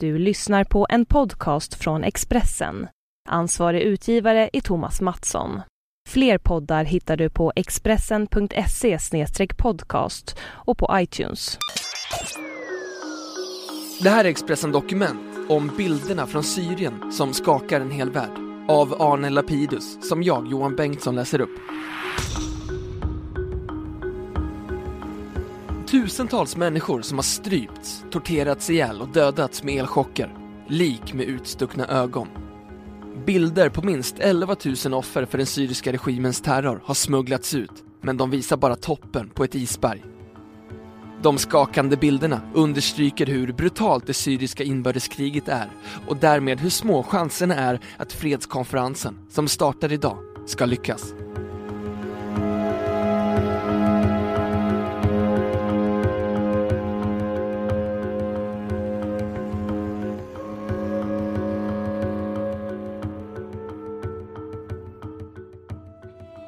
Du lyssnar på en podcast från Expressen. Ansvarig utgivare är Thomas Mattsson. Fler poddar hittar du på expressen.se podcast och på iTunes. Det här är Expressen Dokument om bilderna från Syrien som skakar en hel värld. Av Arne Lapidus, som jag, Johan Bengtsson, läser upp. Tusentals människor som har strypts, torterats ihjäl och dödats med elchocker. Lik med utstuckna ögon. Bilder på minst 11 000 offer för den syriska regimens terror har smugglats ut, men de visar bara toppen på ett isberg. De skakande bilderna understryker hur brutalt det syriska inbördeskriget är och därmed hur små chanserna är att fredskonferensen, som startar idag, ska lyckas.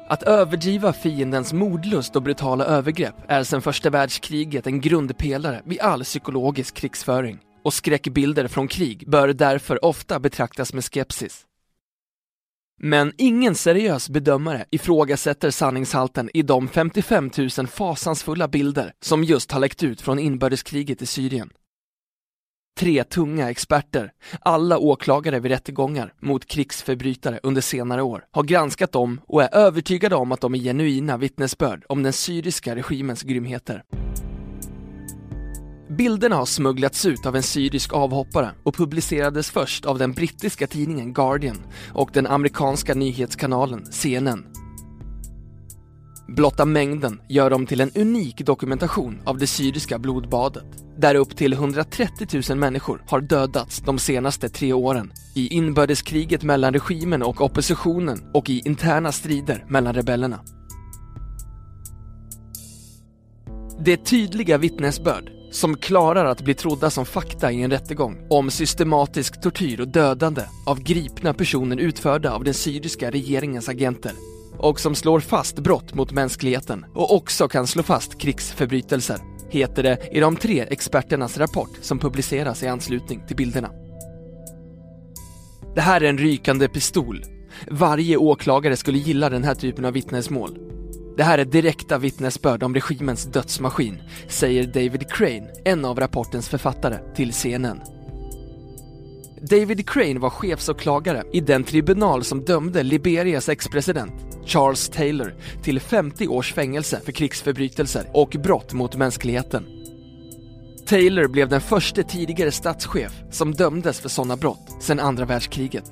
Att överdriva fiendens mordlust och brutala övergrepp är sedan första världskriget en grundpelare vid all psykologisk krigsföring. Och skräckbilder från krig bör därför ofta betraktas med skepsis. Men ingen seriös bedömare ifrågasätter sanningshalten i de 55 000 fasansfulla bilder som just har läckt ut från inbördeskriget i Syrien. Tre tunga experter, alla åklagare vid rättegångar mot krigsförbrytare under senare år, har granskat dem och är övertygade om att de är genuina vittnesbörd om den syriska regimens grymheter. Bilderna har smugglats ut av en syrisk avhoppare och publicerades först av den brittiska tidningen Guardian och den amerikanska nyhetskanalen CNN. Blotta mängden gör dem till en unik dokumentation av det syriska blodbadet, där upp till 130 000 människor har dödats de senaste tre åren i inbördeskriget mellan regimen och oppositionen och i interna strider mellan rebellerna. Det är tydliga vittnesbörd som klarar att bli trodda som fakta i en rättegång om systematisk tortyr och dödande av gripna personer utförda av den syriska regeringens agenter och som slår fast brott mot mänskligheten och också kan slå fast krigsförbrytelser, heter det i de tre experternas rapport som publiceras i anslutning till bilderna. Det här är en rykande pistol. Varje åklagare skulle gilla den här typen av vittnesmål. Det här är direkta vittnesbörd om regimens dödsmaskin, säger David Crane, en av rapportens författare, till CNN. David Crane var chefsåklagare i den tribunal som dömde Liberias ex-president Charles Taylor till 50 års fängelse för krigsförbrytelser och brott mot mänskligheten. Taylor blev den första tidigare statschef som dömdes för sådana brott sedan andra världskriget.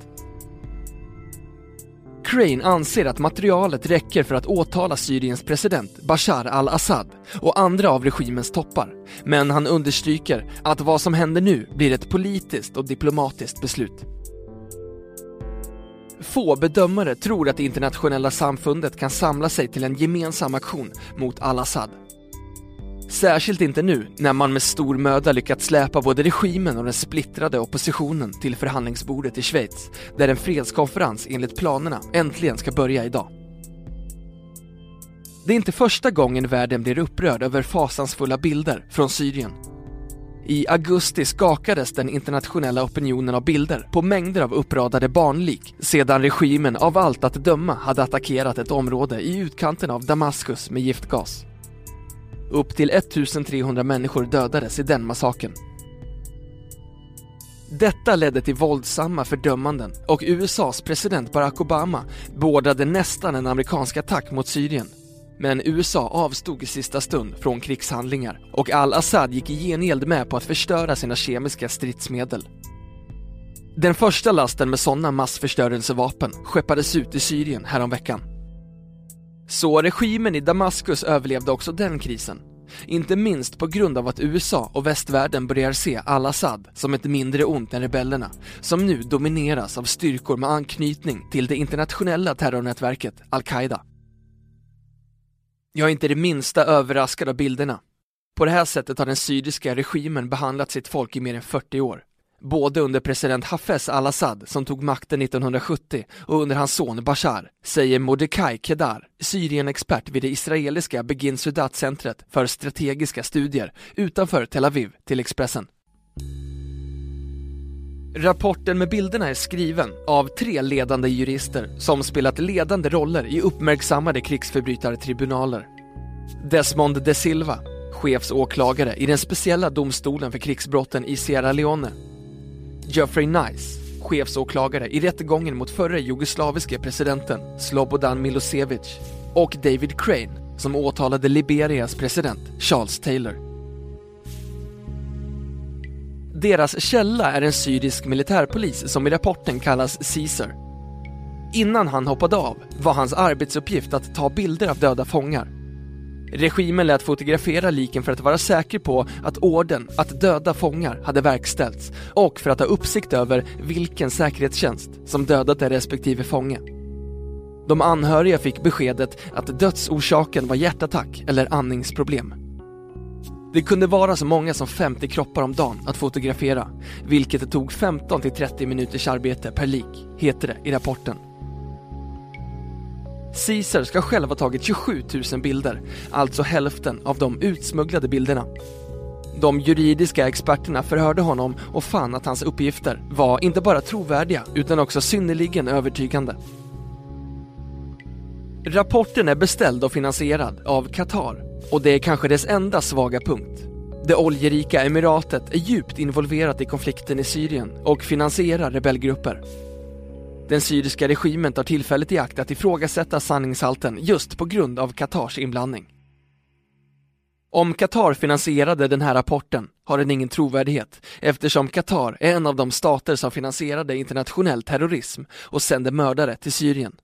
Crane anser att materialet räcker för att åtala Syriens president Bashar al-Assad och andra av regimens toppar. Men han understryker att vad som händer nu blir ett politiskt och diplomatiskt beslut. Få bedömare tror att det internationella samfundet kan samla sig till en gemensam aktion mot al-Assad. Särskilt inte nu när man med stor möda lyckats släpa både regimen och den splittrade oppositionen till förhandlingsbordet i Schweiz, där en fredskonferens enligt planerna äntligen ska börja idag. Det är inte första gången världen blir upprörd över fasansfulla bilder från Syrien. I augusti skakades den internationella opinionen av bilder på mängder av uppradade barnlik sedan regimen av allt att döma hade attackerat ett område i utkanten av Damaskus med giftgas. Upp till 1300 människor dödades i den massakern. Detta ledde till våldsamma fördömanden och USAs president Barack Obama beordrade nästan en amerikansk attack mot Syrien. Men USA avstod i sista stund från krigshandlingar och al-Assad gick i gengäld med på att förstöra sina kemiska stridsmedel. Den första lasten med sådana massförstörelsevapen skeppades ut i Syrien häromveckan. Så regimen i Damaskus överlevde också den krisen. Inte minst på grund av att USA och västvärlden börjar se al-Assad som ett mindre ont än rebellerna, som nu domineras av styrkor med anknytning till det internationella terrornätverket al-Qaida. Jag är inte det minsta överraskad av bilderna. På det här sättet har den syriska regimen behandlat sitt folk i mer än 40 år. Både under president Hafez al-Assad som tog makten 1970 och under hans son Bashar, säger Mordecai Kedar, Syrien-expert vid det israeliska Begin Sudat-centret för strategiska studier utanför Tel Aviv till Expressen. Rapporten med bilderna är skriven av tre ledande jurister som spelat ledande roller i uppmärksammade krigsförbrytartribunaler. Desmond de Silva, chefsåklagare i den speciella domstolen för krigsbrotten i Sierra Leone. Geoffrey Nice, chefsåklagare i rättegången mot förre jugoslaviske presidenten Slobodan Milosevic och David Crane som åtalade Liberias president Charles Taylor. Deras källa är en syrisk militärpolis som i rapporten kallas Caesar. Innan han hoppade av var hans arbetsuppgift att ta bilder av döda fångar. Regimen lät fotografera liken för att vara säker på att orden att döda fångar hade verkställts och för att ha uppsikt över vilken säkerhetstjänst som dödat den respektive fånge. De anhöriga fick beskedet att dödsorsaken var hjärtattack eller andningsproblem. Det kunde vara så många som 50 kroppar om dagen att fotografera, vilket det tog 15 till 30 minuters arbete per lik, heter det i rapporten. Caesar ska själv ha tagit 27 000 bilder, alltså hälften av de utsmugglade bilderna. De juridiska experterna förhörde honom och fann att hans uppgifter var inte bara trovärdiga utan också synnerligen övertygande. Rapporten är beställd och finansierad av Qatar och det är kanske dess enda svaga punkt. Det oljerika emiratet är djupt involverat i konflikten i Syrien och finansierar rebellgrupper. Den syriska regimen tar tillfället i akt att ifrågasätta sanningshalten just på grund av Qatars inblandning. Om Qatar finansierade den här rapporten har den ingen trovärdighet eftersom Qatar är en av de stater som finansierade internationell terrorism och sände mördare till Syrien.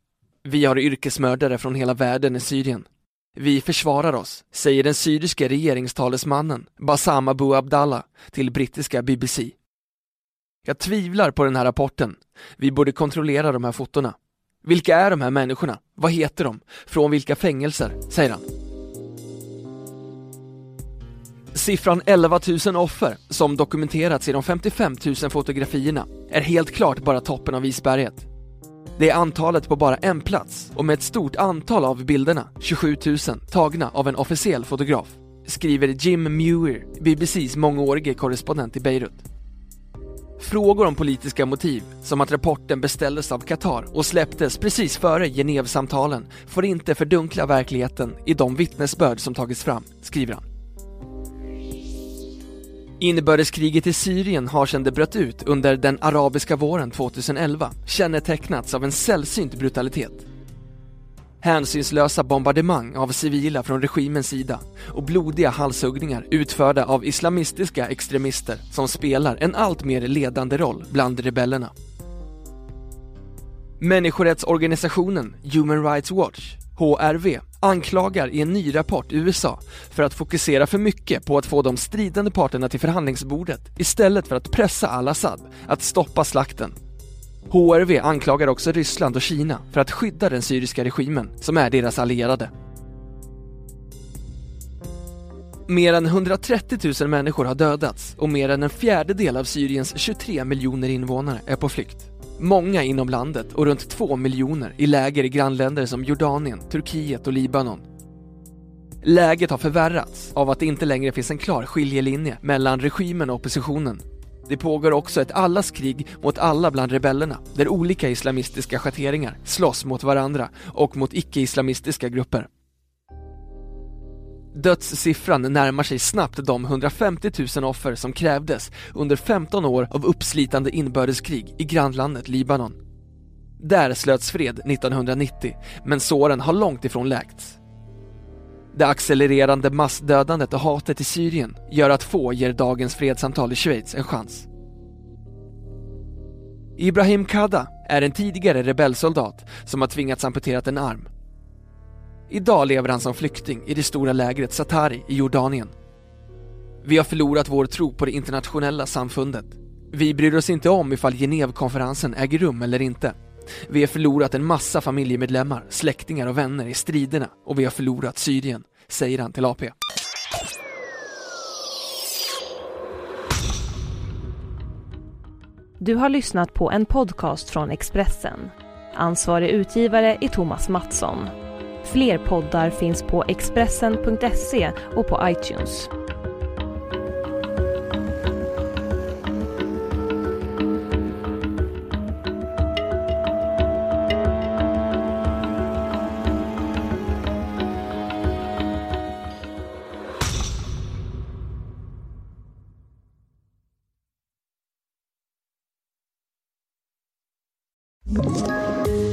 Vi har yrkesmördare från hela världen i Syrien. Vi försvarar oss, säger den syriske regeringstalesmannen Bassam Abu Abdallah till brittiska BBC. Jag tvivlar på den här rapporten. Vi borde kontrollera de här fotona. Vilka är de här människorna? Vad heter de? Från vilka fängelser? säger han. Siffran 11 000 offer som dokumenterats i de 55 000 fotografierna är helt klart bara toppen av isberget. Det är antalet på bara en plats och med ett stort antal av bilderna, 27 000, tagna av en officiell fotograf, skriver Jim Muir, BBCs mångårige korrespondent i Beirut. Frågor om politiska motiv, som att rapporten beställdes av Qatar och släpptes precis före Genèvesamtalen, får inte fördunkla verkligheten i de vittnesbörd som tagits fram, skriver han. Inbördeskriget i Syrien har sedan det bröt ut under den arabiska våren 2011 kännetecknats av en sällsynt brutalitet. Hänsynslösa bombardemang av civila från regimens sida och blodiga halshuggningar utförda av islamistiska extremister som spelar en allt mer ledande roll bland rebellerna. Människorättsorganisationen Human Rights Watch, HRV, anklagar i en ny rapport USA för att fokusera för mycket på att få de stridande parterna till förhandlingsbordet istället för att pressa al-Assad att stoppa slakten. HRV anklagar också Ryssland och Kina för att skydda den syriska regimen, som är deras allierade. Mer än 130 000 människor har dödats och mer än en fjärdedel av Syriens 23 miljoner invånare är på flykt. Många inom landet och runt 2 miljoner i läger i grannländer som Jordanien, Turkiet och Libanon. Läget har förvärrats av att det inte längre finns en klar skiljelinje mellan regimen och oppositionen. Det pågår också ett allas krig mot alla bland rebellerna, där olika islamistiska schatteringar slåss mot varandra och mot icke-islamistiska grupper. Dödssiffran närmar sig snabbt de 150 000 offer som krävdes under 15 år av uppslitande inbördeskrig i grannlandet Libanon. Där slöts fred 1990, men såren har långt ifrån läkts. Det accelererande massdödandet och hatet i Syrien gör att få ger dagens fredssamtal i Schweiz en chans. Ibrahim Kada är en tidigare rebellsoldat som har tvingats amputera en arm. Idag lever han som flykting i det stora lägret Satari i Jordanien. Vi har förlorat vår tro på det internationella samfundet. Vi bryr oss inte om ifall Genèvekonferensen äger rum eller inte. Vi har förlorat en massa familjemedlemmar, släktingar och vänner i striderna och vi har förlorat Syrien, säger han till AP. Du har lyssnat på en podcast från Expressen. Ansvarig utgivare är Thomas Mattsson. Fler poddar finns på Expressen.se och på iTunes.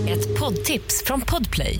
Ett poddtips från Podplay.